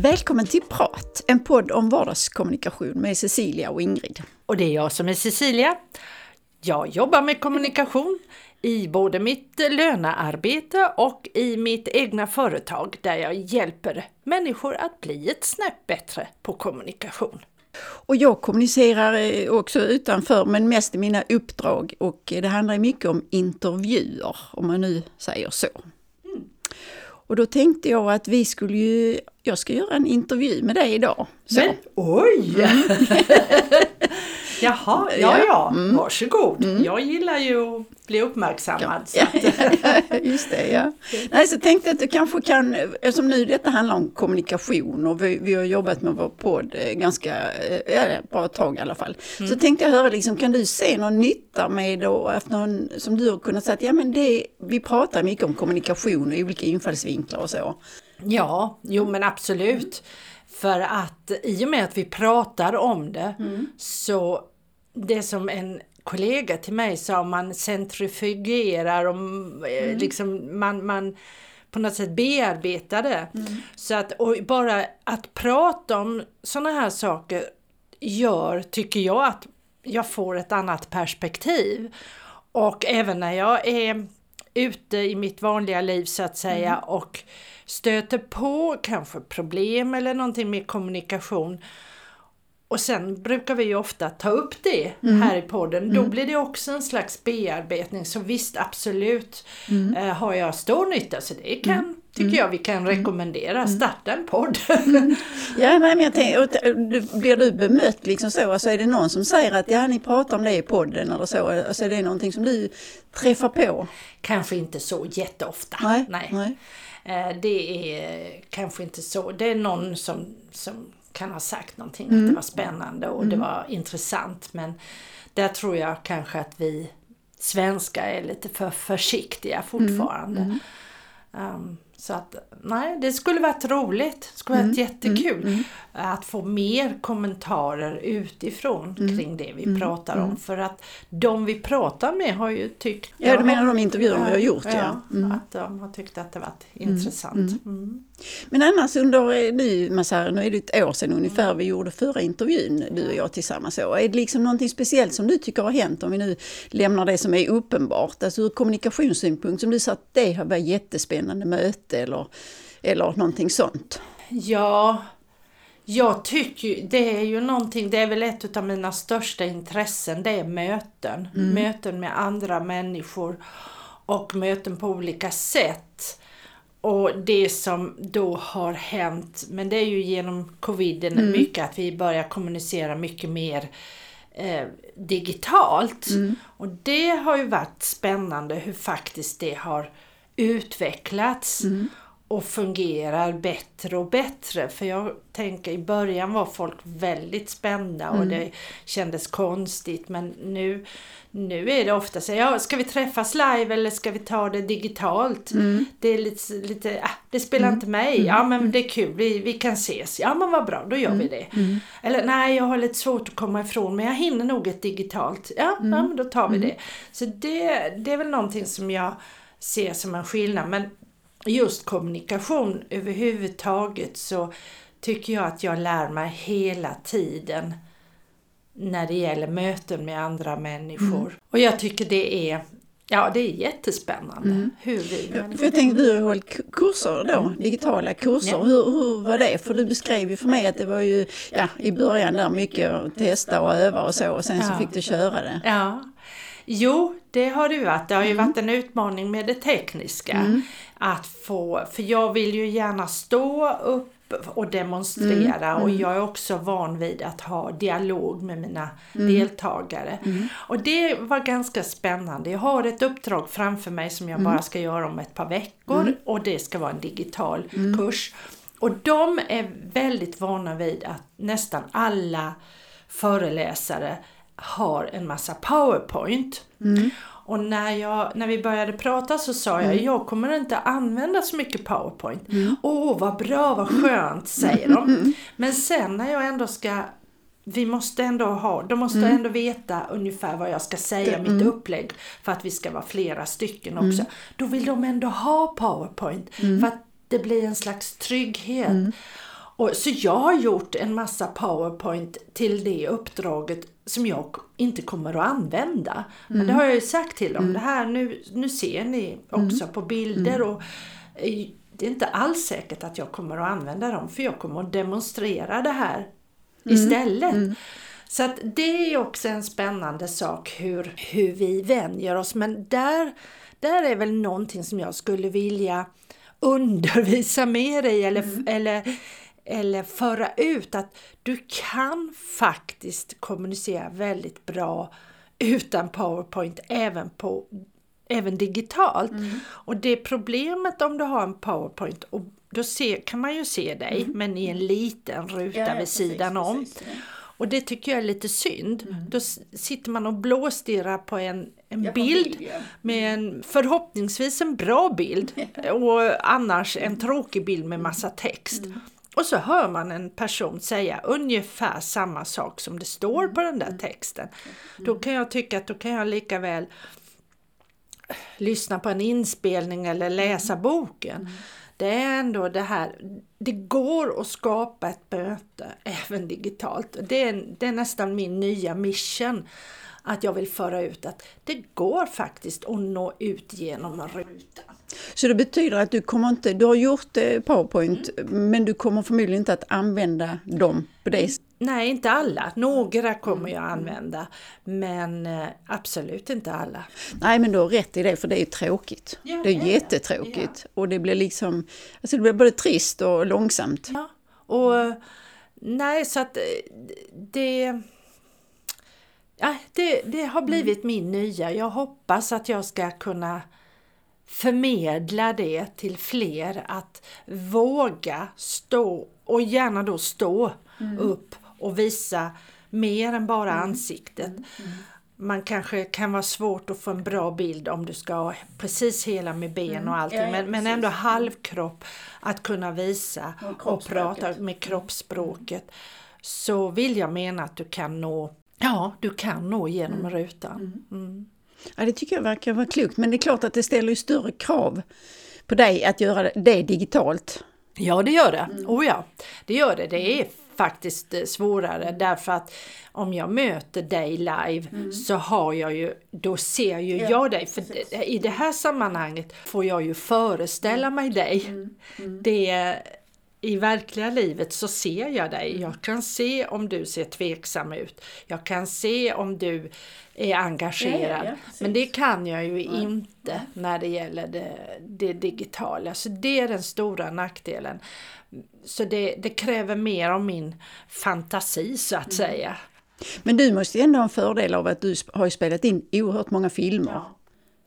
Välkommen till Prat, en podd om vardagskommunikation med Cecilia och Ingrid. Och det är jag som är Cecilia. Jag jobbar med kommunikation i både mitt lönearbete och i mitt egna företag där jag hjälper människor att bli ett snäpp bättre på kommunikation. Och jag kommunicerar eh, också utanför men mest i mina uppdrag och det handlar mycket om intervjuer om man nu säger så. Och då tänkte jag att vi skulle ju, jag ska göra en intervju med dig idag. Så. Men, oj! Jaha, ja ja, mm. varsågod. Mm. Jag gillar ju att bli uppmärksammad. Ja. Just det, ja. Nej, så tänkte att du kanske kan, eftersom nu detta handlar om kommunikation och vi, vi har jobbat med vår podd eh, ganska, eh, ja, bra tag i alla fall. Mm. Så tänkte jag höra, liksom, kan du se någon nytta med då, efter någon, som du har kunnat säga att ja men det, vi pratar mycket om kommunikation och olika infallsvinklar och så. Ja, jo men absolut. För att i och med att vi pratar om det mm. så det som en kollega till mig sa, man centrifugerar och eh, mm. liksom man, man på något sätt bearbetar det. Mm. Så att, och bara att prata om sådana här saker gör, tycker jag, att jag får ett annat perspektiv. Och även när jag är ute i mitt vanliga liv så att säga mm. och stöter på kanske problem eller någonting med kommunikation och sen brukar vi ju ofta ta upp det mm. här i podden. Mm. Då blir det också en slags bearbetning. Så visst absolut mm. eh, har jag stor nytta. Så det kan, mm. tycker mm. jag vi kan mm. rekommendera. Starta en podd. ja, men jag tänker, blir du bemött liksom så? Alltså är det någon som säger att ja, ni pratar om det i podden eller så? Alltså är det någonting som du träffar på? Kanske inte så jätteofta. Nej. Nej. Nej. Eh, det är kanske inte så. Det är någon som, som kan ha sagt någonting, mm. att det var spännande och mm. det var intressant. Men där tror jag kanske att vi svenskar är lite för försiktiga fortfarande. Um, så att nej, det skulle varit roligt. Det skulle varit mm. jättekul mm. mm. att få mer kommentarer utifrån mm. kring det vi mm. pratar om. Mm. För att de vi pratar med har ju tyckt... Ja, du menar de intervjuer vi har gjort ja. ja att de har tyckt att det varit intressant. Men annars under, nu, Masar, nu är det ett år sedan ungefär vi gjorde förra intervjun, du och jag tillsammans. Är det liksom någonting speciellt som du tycker har hänt om vi nu lämnar det som är uppenbart? Alltså ur kommunikationssynpunkt som du sa att det var jättespännande möte eller, eller någonting sånt? Ja, jag tycker det är ju någonting, det är väl ett av mina största intressen, det är möten. Mm. Möten med andra människor och möten på olika sätt. Och det som då har hänt, men det är ju genom coviden mm. mycket att vi börjar kommunicera mycket mer eh, digitalt. Mm. Och det har ju varit spännande hur faktiskt det har utvecklats. Mm och fungerar bättre och bättre. För jag tänker i början var folk väldigt spända och mm. det kändes konstigt men nu, nu är det ofta så ja ska vi träffas live eller ska vi ta det digitalt? Mm. Det är lite, lite äh, det spelar mm. inte mig, mm. ja men det är kul, vi, vi kan ses, ja men vad bra, då gör vi mm. det. Mm. Eller nej jag har lite svårt att komma ifrån men jag hinner nog ett digitalt, ja, ja men då tar vi det. Så det, det är väl någonting som jag ser som en skillnad men just kommunikation överhuvudtaget så tycker jag att jag lär mig hela tiden när det gäller möten med andra människor. Mm. Och jag tycker det är Ja, det är jättespännande. Mm. Hur vi För jag tänkte, du har hållit kurser då, digitala kurser. Ja. Hur, hur var det? För du beskrev ju för mig att det var ju ja, i början där mycket att testa och öva och så och sen ja. så fick du köra det. Ja, Jo, det har det varit. Det har ju mm. varit en utmaning med det tekniska. Mm. Att få, för jag vill ju gärna stå upp och demonstrera mm. och mm. jag är också van vid att ha dialog med mina mm. deltagare. Mm. Och det var ganska spännande. Jag har ett uppdrag framför mig som jag bara ska göra om ett par veckor och det ska vara en digital kurs. Och de är väldigt vana vid att nästan alla föreläsare har en massa powerpoint. Mm. Och när, jag, när vi började prata så sa jag, mm. jag kommer inte använda så mycket powerpoint. Åh mm. oh, vad bra, vad skönt, säger de. Mm. Men sen när jag ändå ska vi måste ändå ha, de måste Mm. ändå veta ungefär vad jag ska säga, mitt upplägg, för att vi ska vara flera stycken Mm. också. Då vill de ändå ha PowerPoint, för att det blir en slags trygghet. Mm. Och, så jag har gjort en massa PowerPoint till det uppdraget som jag inte kommer att använda. Men Mm. det har jag ju sagt till dem, det här nu, nu ser ni också på bilder och eh, det är inte alls säkert att jag kommer att använda dem för jag kommer att demonstrera det här istället. Så att det är också en spännande sak hur, hur vi vänjer oss. Men där, där är väl någonting som jag skulle vilja undervisa mer i eller, eller, eller föra ut att du kan faktiskt kommunicera väldigt bra utan PowerPoint även på även digitalt. Och det problemet om du har en PowerPoint och då ser, kan man ju se dig men i en liten ruta vid sidan om. Och det tycker jag är lite synd. Då s- sitter man och blåstirrar på en, en bild med en förhoppningsvis en bra bild och annars en tråkig bild med massa text. Och så hör man en person säga ungefär samma sak som det står på den där texten. Då kan jag tycka att då kan jag lika väl lyssna på en inspelning eller läsa boken. Det är ändå det här, det går att skapa ett möte även digitalt. Det är, det är nästan min nya mission. Att jag vill föra ut att det går faktiskt att nå ut genom rutan. Så det betyder att du kommer inte, du har gjort eh, PowerPoint men du kommer förmodligen inte att använda dem på det sättet. Nej, inte alla. Några kommer jag använda, men eh, absolut inte alla. Nej men du har rätt i det för det är tråkigt. Ja, det är ja, ja. jättetråkigt och det blir liksom, alltså det blir både trist och långsamt. Ja, och nej, så att eh, det, ja, det, det har blivit min nya. Jag hoppas att jag ska kunna förmedla det till fler att våga stå och gärna då stå upp och visa mer än bara ansiktet. Man kanske kan vara svårt att få en bra bild om du ska ha precis hela med ben och allting Ja, ja, men, men ändå halvkropp att kunna visa Och och prata med kroppsspråket. Så vill jag mena att du kan nå Ja, du kan nå genom rutan. Mm. Ja, det tycker jag verkar vara klokt men det är klart att det ställer ju större krav på dig att göra det digitalt. Ja, det gör det. Oh ja, det gör det. Det är faktiskt eh, svårare därför att om jag möter dig live så har jag ju, då ser ju jag dig. För det- i det här sammanhanget får jag ju föreställa mig dig. Det, I verkliga livet så ser jag dig. Jag kan se om du ser tveksam ut. Jag kan se om du är engagerad. Ja, ja, ja. Men det kan jag ju inte när det gäller det, det digitala. Så det är den stora nackdelen. Så det, det kräver mer av min fantasi så att säga. Men du måste ju ändå ha en fördel av att du har spelat in oerhört många filmer.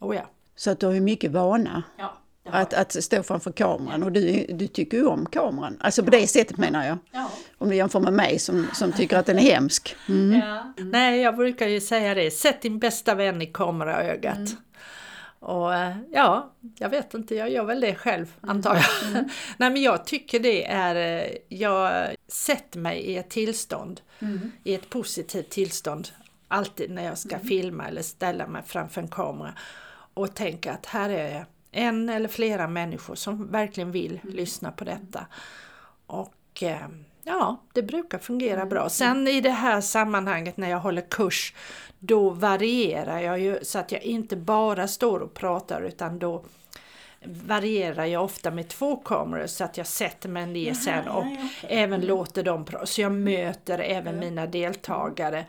Oh ja. Så att du har ju mycket vana Ja, att, att stå framför kameran och du, du tycker ju om kameran. Alltså på det sättet menar jag. ja. Om du jämför med mig som, som tycker att den är hemsk. Mm. Nej, jag brukar ju säga det. Sätt din bästa vän i kameraögat. Och eh, ja, jag vet inte, jag gör väl det själv antar jag. Nej men jag tycker det är, eh, jag sätter mig i ett tillstånd, i ett positivt tillstånd alltid när jag ska filma eller ställa mig framför en kamera och tänka att här är en eller flera människor som verkligen vill lyssna på detta. Och eh, ja, det brukar fungera bra. Sen i det här sammanhanget när jag håller kurs, då varierar jag ju så att jag inte bara står och pratar utan då varierar jag ofta med två kameror så att jag sätter mig ner sen och även låter dem prata. Så jag möter även mina deltagare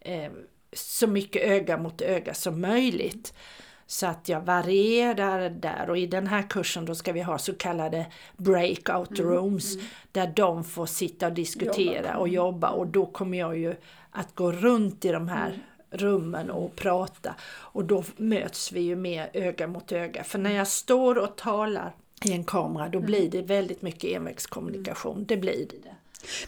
eh, så mycket öga mot öga som möjligt. Så att jag varierar där. Och i den här kursen då ska vi ha så kallade breakout rooms där de får sitta och diskutera och jobba. Och då kommer jag ju att gå runt i de här rummen och prata. Och då möts vi ju mer öga mot öga. För när jag står och talar i en kamera då blir det väldigt mycket envägskommunikation. Det blir det.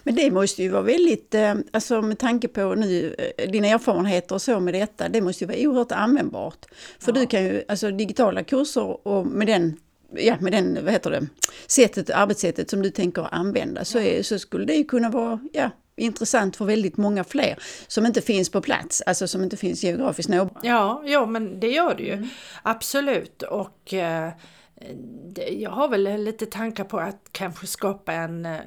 Men det måste ju vara väldigt, eh, alltså med tanke på nu eh, dina erfarenheter och så med detta, det måste ju vara oerhört användbart. För du kan ju, alltså digitala kurser och med den, ja med den, vad heter det, sättet, arbetssättet som du tänker använda så, är, så skulle det ju kunna vara, ja, intressant för väldigt många fler som inte finns på plats, alltså som inte finns geografiskt närvarande. Ja, ja, men det gör det ju. Mm. Absolut. Och eh, jag har väl lite tankar på att kanske skapa en eh,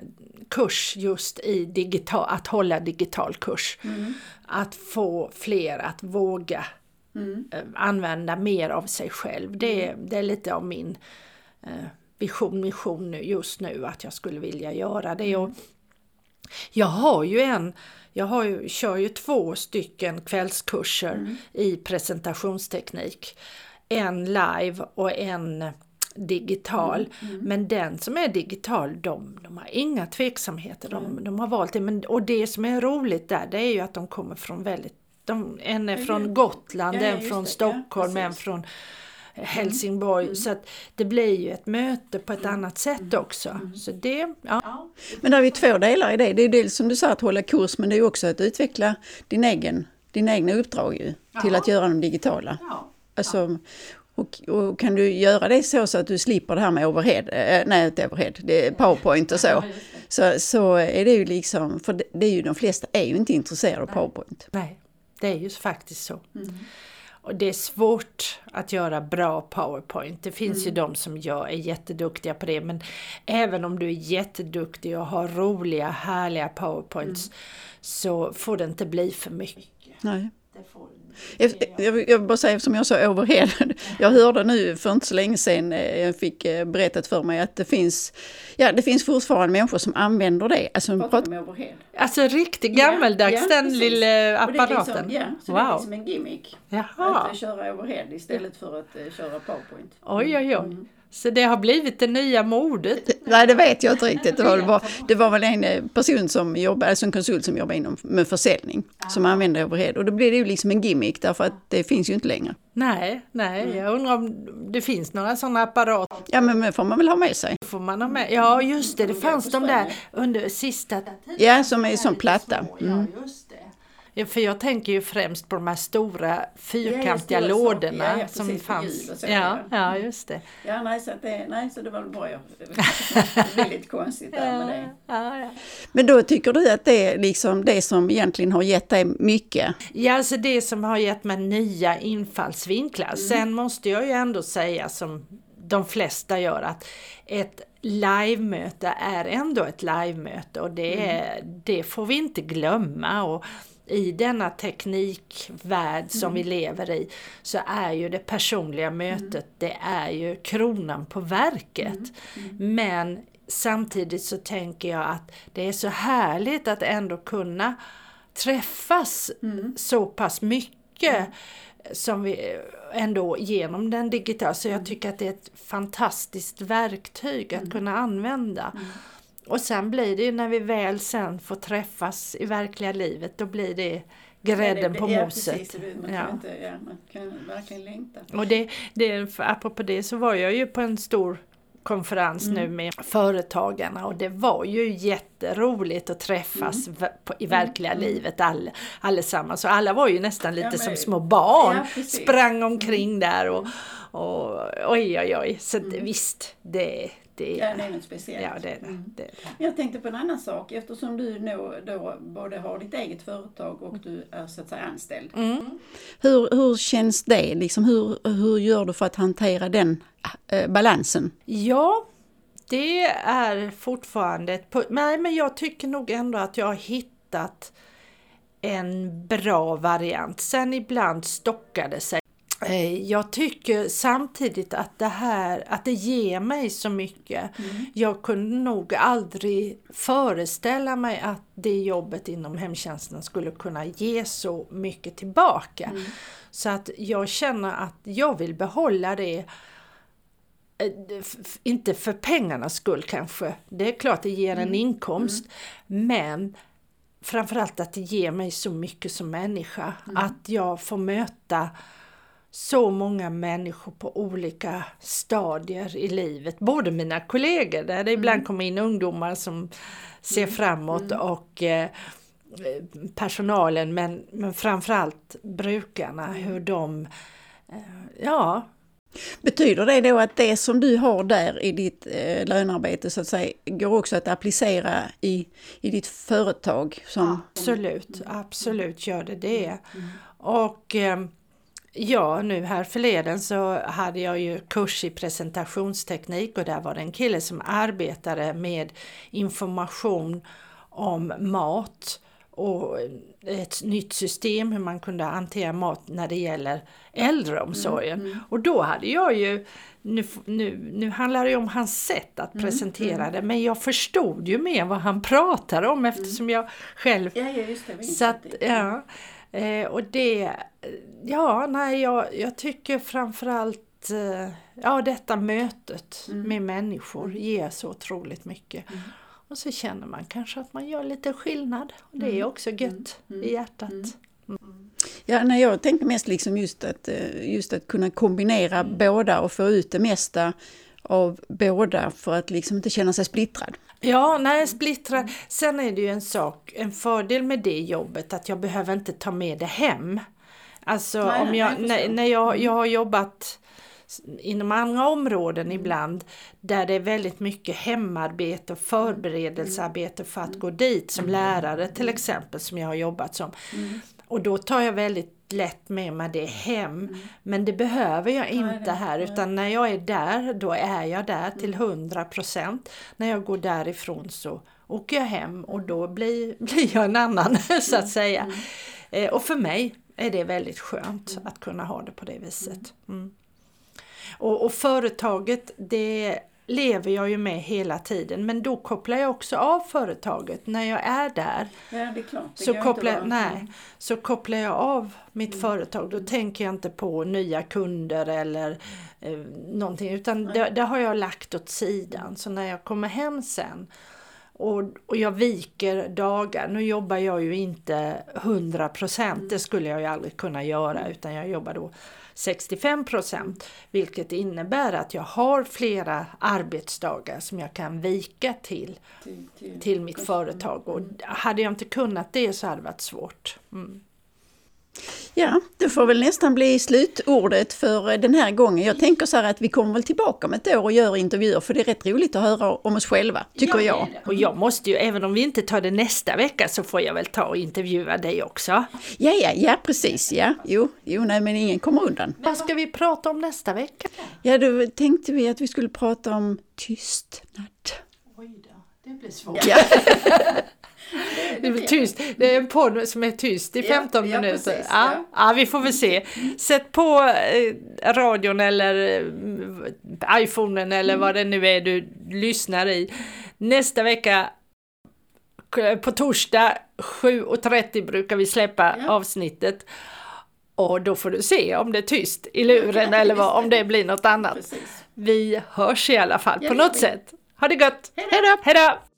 kurs just i digital, att hålla digital kurs. Mm. Att få fler att våga mm. Eh, använda mer av sig själv. Det, mm. det är lite av min eh, vision, mission just nu att jag skulle vilja göra det. Och jag har ju en, jag har ju, kör ju två stycken kvällskurser mm. i presentationsteknik. En live och en digital. Mm, mm. Men den som är digital, de, de har inga tveksamheter. De, mm. de har valt det. Men, och det som är roligt där, det är ju att de kommer från väldigt de, en är från Gotland, ja, en från det, Stockholm, ja, en från Helsingborg. Mm. Så att det blir ju ett möte på ett mm. annat sätt mm. också. Mm. Så det, ja. Men det är ju två delar i det. Det är dels som du sa att hålla kurs men det är också att utveckla din egen, din egna uppdrag ju, till att göra dem digitala. Ja. Alltså, och, och, kan du göra det så, så att du slipper det här med overhead, äh, nej inte overhead, det är powerpoint och så. Så, så är det ju liksom, för det, det är ju de flesta är ju inte intresserade av powerpoint. Nej, det är ju faktiskt så. Mm. Och det är svårt att göra bra powerpoint. Det finns mm. ju de som gör, är jätteduktiga på det men även om du är jätteduktig och har roliga härliga powerpoints mm. så får det inte bli för mycket. Nej. Jag, jag, jag bara säga som jag sa overhead. Jag hörde nu för inte så länge sedan, eh, jag fick eh, berättat för mig att det finns, ja det finns fortfarande människor som använder det. Alltså, pratar overhead. alltså riktigt gammeldags ja, ja, den lilla apparaten. Liksom, ja, så wow. det är liksom en gimmick. Jaha. Att köra overhead istället för att uh, köra powerpoint. Oj oj oj. Mm. Så det har blivit det nya modet? Nej, det vet jag inte riktigt. Det var, det var, det var väl en eh, person som jobbade, alltså en konsult som jobbar inom med försäljning Aha. som använder overhead. Och då blir det ju liksom en gimmick därför att det finns ju inte längre. Nej, nej, mm. jag undrar om det finns några sådana apparater? Ja, men det får man väl ha med sig? Får man ha med? Ja, just det, det fanns de där under sista Ja, som är som platta. Mm. Ja, just det. Ja, för jag tänker ju främst på de här stora fyrkantiga ja, lådorna ja, ja, som fanns. Ja, ja, just det. Ja, nej, så, det, nej, så det var väl bra. Blir lite konstigt där med det. Ja, ja. Men då tycker du att det är liksom det som egentligen har gett dig mycket? Ja, alltså det som har gett mig nya infallsvinklar. Mm. Sen måste jag ju ändå säga som de flesta gör att ett livemöte är ändå ett livemöte och det, mm. det får vi inte glömma. Och i denna teknikvärld som mm. vi lever i så är ju det personliga mm. mötet, mm. det är ju kronan på verket. Mm. mm. Men samtidigt så tänker jag att det är så härligt att ändå kunna träffas så pass mycket som vi ändå genom den digitala, så jag tycker att det är ett fantastiskt verktyg att kunna använda. Och sen blir det ju när vi väl sen får träffas i verkliga livet, då blir det grädden på moset. Ja, man, kan verkligen längta. Och det, det, apropå det så var jag ju på en stor konferens mm. nu med företagarna och det var ju jätteroligt att träffas mm. i verkliga mm. livet all, allesammans. Så alla var ju nästan lite ja, som små barn, ja, sprang omkring mm. där och, och oj oj oj. Så det, mm. visst, det, det, ja, det är något speciellt. Ja, det är det. Mm. det, är det. Jag tänkte på en annan sak eftersom du nu då både har ditt eget företag och du är så att säga anställd. Mm. Hur, hur känns det? Liksom, hur, hur gör du för att hantera den äh, balansen? Ja, det är fortfarande ett... Nej, men jag tycker nog ändå att jag har hittat en bra variant. Sen ibland stockar det sig jag tycker samtidigt att det här, att det ger mig så mycket. Mm. Jag kunde nog aldrig föreställa mig att det jobbet inom hemtjänsten skulle kunna ge så mycket tillbaka. Mm. Så att jag känner att jag vill behålla det eh, inte för pengarnas skull kanske, det är klart det ger en mm. inkomst, mm. men framförallt att det ger mig så mycket som människa, mm. att jag får möta så många människor på olika stadier i livet. Både mina kollegor, där det ibland mm. kommer in ungdomar som ser mm. framåt mm. och eh, personalen men, men framförallt brukarna, hur de, eh, ja, Betyder det då att det som du har där i ditt eh, lönearbete så att säga går också att applicera i, i ditt företag? Som... Absolut, absolut gör det det. Mm. Och eh, ja, nu här förleden så hade jag ju kurs i presentationsteknik och där var det en kille som arbetade med information om mat och ett nytt system hur man kunde hantera mat när det gäller äldreomsorgen. Mm, mm. Och då hade jag ju, nu, nu, nu handlar det ju om hans sätt att mm, presentera mm, det, men jag förstod ju mer vad han pratade om eftersom jag själv... Ja, ja, just det, ja, eh, och det, ja, nej, jag, jag tycker framförallt eh, ja, detta mötet mm. med människor ger så otroligt mycket. Mm. Och så känner man kanske att man gör lite skillnad. Och det är mm. också gött mm. i hjärtat. Mm. Ja, nej, jag tänker mest liksom just att, eh, just att kunna kombinera mm. båda och få ut det mesta av båda för att liksom inte känna sig splittrad. Ja, nej, splittrad. Sen är det ju en sak, en fördel med det jobbet att jag behöver inte ta med det hem. Alltså nej, om jag, nej, när, när jag, jag har jobbat inom andra områden mm. ibland där det är väldigt mycket hemarbete och förberedelsearbete för att gå dit som mm. lärare till exempel som jag har jobbat som. Mm. Och då tar jag väldigt lätt med mig det hem. Mm. Men det behöver jag inte här utan när jag är där då är jag där till 100%. Mm. När jag går därifrån så åker jag hem och då blir, blir jag en annan så att säga. Eh, och för mig är det väldigt skönt att kunna ha det på det viset. Mm. Och, och företaget det lever jag ju med hela tiden men då kopplar jag också av företaget när jag är där. Ja, det är klart. Det så, kopplar, nej, så kopplar jag av mitt mm. företag. Då tänker jag inte på nya kunder eller eh, någonting utan det, det, har jag lagt åt sidan. Så när jag kommer hem sen och, och jag viker dagar. Nu jobbar jag ju inte 100 procent, det skulle jag ju aldrig kunna göra utan jag jobbar då 65 procent, vilket innebär att jag har flera arbetsdagar som jag kan vika till, till, till, mitt företag. Och hade jag inte kunnat det så hade det varit svårt. Mm. Ja, det får väl nästan bli slutordet för den här gången. Jag tänker så här att vi kommer väl tillbaka om ett år och gör intervjuer för det är rätt roligt att höra om oss själva, tycker ja, jag. Och jag måste ju, även om vi inte tar det nästa vecka så får jag väl ta och intervjua dig också. Ja, ja, ja precis, ja. Jo, jo nej men ingen kommer undan. Vad ska vi prata om nästa vecka? Ja, då tänkte vi att vi skulle prata om tystnad. Oj då, det blir svårt. Ja. Det är tyst. Det är en podd som är tyst i 15 ja, minuter. Precis, ja, ja. ja, vi får väl se. Sätt på eh, radion eller eh, iPhonen eller mm. vad det nu är du lyssnar i. Nästa vecka på torsdag 7.30 brukar vi släppa ja. avsnittet. Och då får du se om det är tyst i luren eller vad, om det blir något annat. Precis. Vi hörs i alla fall på något sätt. Ha det gott! Hej då!